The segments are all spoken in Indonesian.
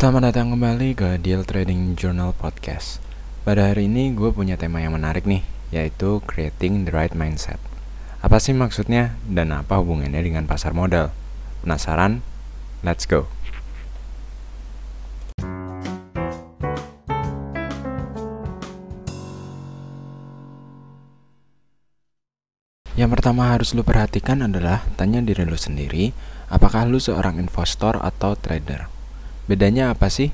Selamat datang kembali ke Deal Trading Journal Podcast. Pada hari ini gue punya tema yang menarik nih, yaitu creating the right mindset. Apa sih maksudnya dan apa hubungannya dengan pasar modal? Penasaran? Let's go. Yang pertama harus lu perhatikan adalah tanya diri lu sendiri, apakah lu seorang investor atau trader? Bedanya apa sih?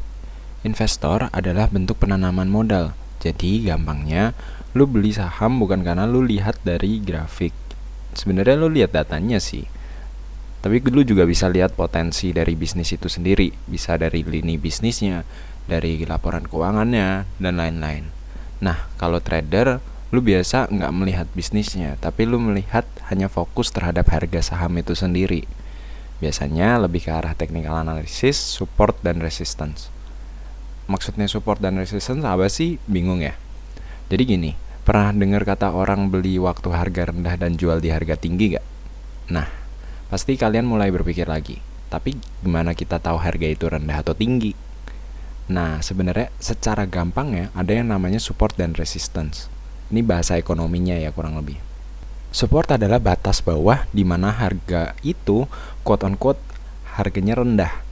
Investor adalah bentuk penanaman modal. Jadi gampangnya, lu beli saham bukan karena lu lihat dari grafik. Sebenarnya lu lihat datanya sih. Tapi lu juga bisa lihat potensi dari bisnis itu sendiri, bisa dari lini bisnisnya, dari laporan keuangannya, dan lain-lain. Nah, kalau trader, lu biasa nggak melihat bisnisnya, tapi lu melihat hanya fokus terhadap harga saham itu sendiri. Biasanya lebih ke arah technical analysis, support, dan resistance. Maksudnya support dan resistance apa sih? Bingung ya? Jadi gini, pernah dengar kata orang beli waktu harga rendah dan jual di harga tinggi gak? Nah, pasti kalian mulai berpikir lagi. Tapi gimana kita tahu harga itu rendah atau tinggi? Nah, sebenarnya secara gampang ya, ada yang namanya support dan resistance. Ini bahasa ekonominya ya kurang lebih. Support adalah batas bawah di mana harga itu quote on quote harganya rendah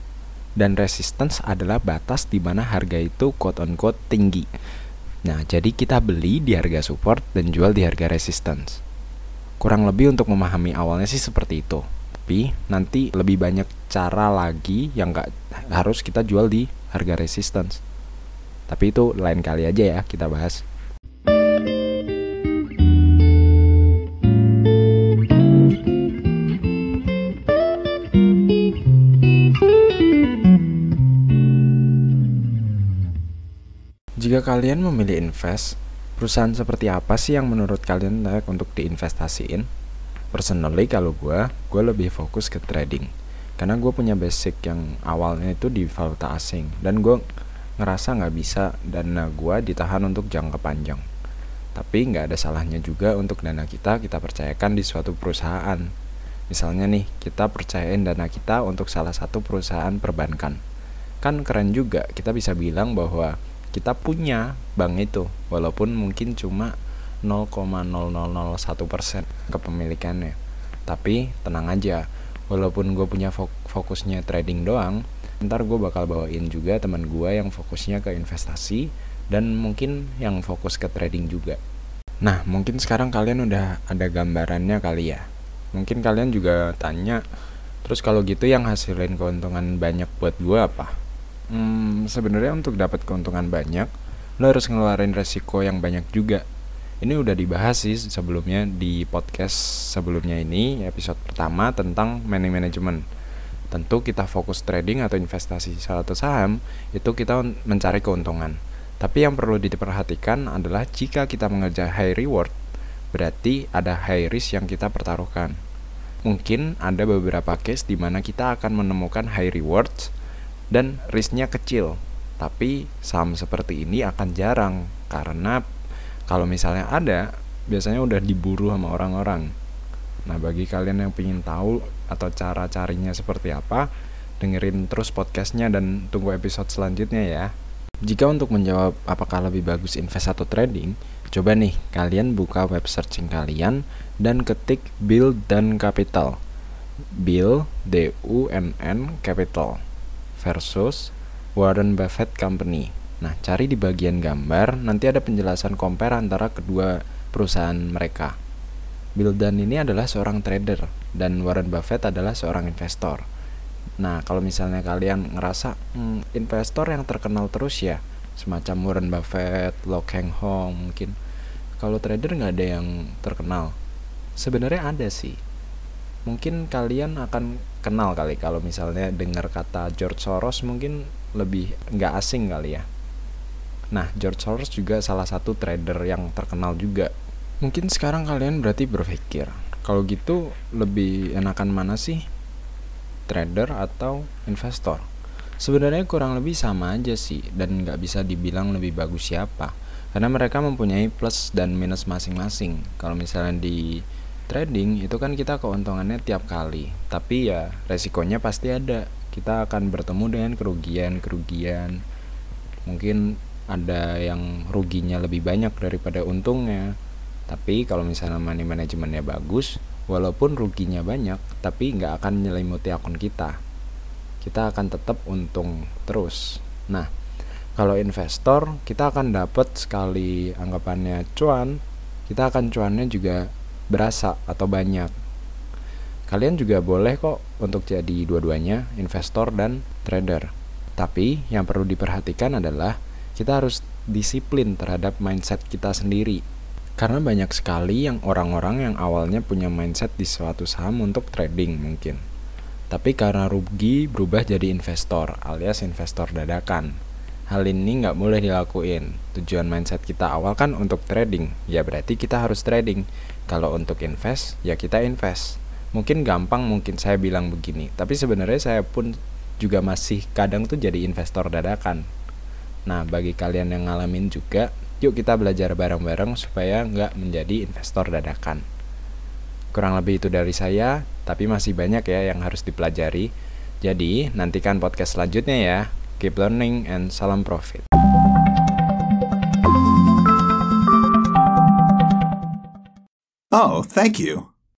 dan resistance adalah batas di mana harga itu quote on quote tinggi. Nah, jadi kita beli di harga support dan jual di harga resistance. Kurang lebih untuk memahami awalnya sih seperti itu. Tapi nanti lebih banyak cara lagi yang nggak harus kita jual di harga resistance. Tapi itu lain kali aja ya kita bahas. Kalian memilih invest, perusahaan seperti apa sih yang menurut kalian layak untuk diinvestasiin? Personally kalau gue, gue lebih fokus ke trading. Karena gue punya basic yang awalnya itu di valuta asing. Dan gue ngerasa nggak bisa dana gue ditahan untuk jangka panjang. Tapi nggak ada salahnya juga untuk dana kita kita percayakan di suatu perusahaan. Misalnya nih, kita percayain dana kita untuk salah satu perusahaan perbankan. Kan keren juga, kita bisa bilang bahwa kita punya bank itu walaupun mungkin cuma 0,0001% kepemilikannya. Tapi tenang aja walaupun gue punya fokusnya trading doang ntar gue bakal bawain juga teman gue yang fokusnya ke investasi dan mungkin yang fokus ke trading juga. Nah mungkin sekarang kalian udah ada gambarannya kali ya? Mungkin kalian juga tanya terus kalau gitu yang hasilin keuntungan banyak buat gue apa hmm, sebenarnya untuk dapat keuntungan banyak lo harus ngeluarin resiko yang banyak juga. Ini udah dibahas sih sebelumnya di podcast sebelumnya ini episode pertama tentang money management. Tentu kita fokus trading atau investasi satu saham itu kita mencari keuntungan. Tapi yang perlu diperhatikan adalah jika kita mengejar high reward berarti ada high risk yang kita pertaruhkan. Mungkin ada beberapa case di mana kita akan menemukan high rewards dan risknya kecil. Tapi saham seperti ini akan jarang karena kalau misalnya ada, biasanya udah diburu sama orang-orang. Nah, bagi kalian yang ingin tahu atau cara carinya seperti apa, dengerin terus podcastnya dan tunggu episode selanjutnya ya. Jika untuk menjawab apakah lebih bagus invest atau trading, coba nih kalian buka web searching kalian dan ketik Build dan Capital. Bill D U N N Capital versus Warren Buffett Company. Nah, cari di bagian gambar, nanti ada penjelasan compare antara kedua perusahaan mereka. Bill Dunn ini adalah seorang trader dan Warren Buffett adalah seorang investor. Nah, kalau misalnya kalian ngerasa hmm, investor yang terkenal terus ya, semacam Warren Buffett, Lok Heng Hong mungkin. Kalau trader nggak ada yang terkenal. Sebenarnya ada sih, mungkin kalian akan kenal kali kalau misalnya dengar kata George Soros mungkin lebih nggak asing kali ya. Nah, George Soros juga salah satu trader yang terkenal juga. Mungkin sekarang kalian berarti berpikir, kalau gitu lebih enakan mana sih? Trader atau investor? Sebenarnya kurang lebih sama aja sih, dan nggak bisa dibilang lebih bagus siapa. Karena mereka mempunyai plus dan minus masing-masing. Kalau misalnya di trading itu kan kita keuntungannya tiap kali tapi ya resikonya pasti ada kita akan bertemu dengan kerugian-kerugian. Mungkin ada yang ruginya lebih banyak daripada untungnya. Tapi kalau misalnya money manajemennya bagus, walaupun ruginya banyak, tapi nggak akan menyelimuti akun kita. Kita akan tetap untung terus. Nah, kalau investor, kita akan dapat sekali anggapannya cuan, kita akan cuannya juga berasa atau banyak. Kalian juga boleh kok untuk jadi dua-duanya, investor dan trader. Tapi yang perlu diperhatikan adalah kita harus disiplin terhadap mindset kita sendiri. Karena banyak sekali yang orang-orang yang awalnya punya mindset di suatu saham untuk trading mungkin. Tapi karena rugi berubah jadi investor alias investor dadakan. Hal ini nggak boleh dilakuin. Tujuan mindset kita awal kan untuk trading, ya berarti kita harus trading. Kalau untuk invest, ya kita invest. Mungkin gampang, mungkin saya bilang begini, tapi sebenarnya saya pun juga masih kadang tuh jadi investor dadakan Nah, bagi kalian yang ngalamin juga, yuk kita belajar bareng-bareng supaya nggak menjadi investor dadakan. Kurang lebih itu dari saya, tapi masih banyak ya yang harus dipelajari. Jadi, nantikan podcast selanjutnya ya. Keep learning and salam profit. Oh, thank you.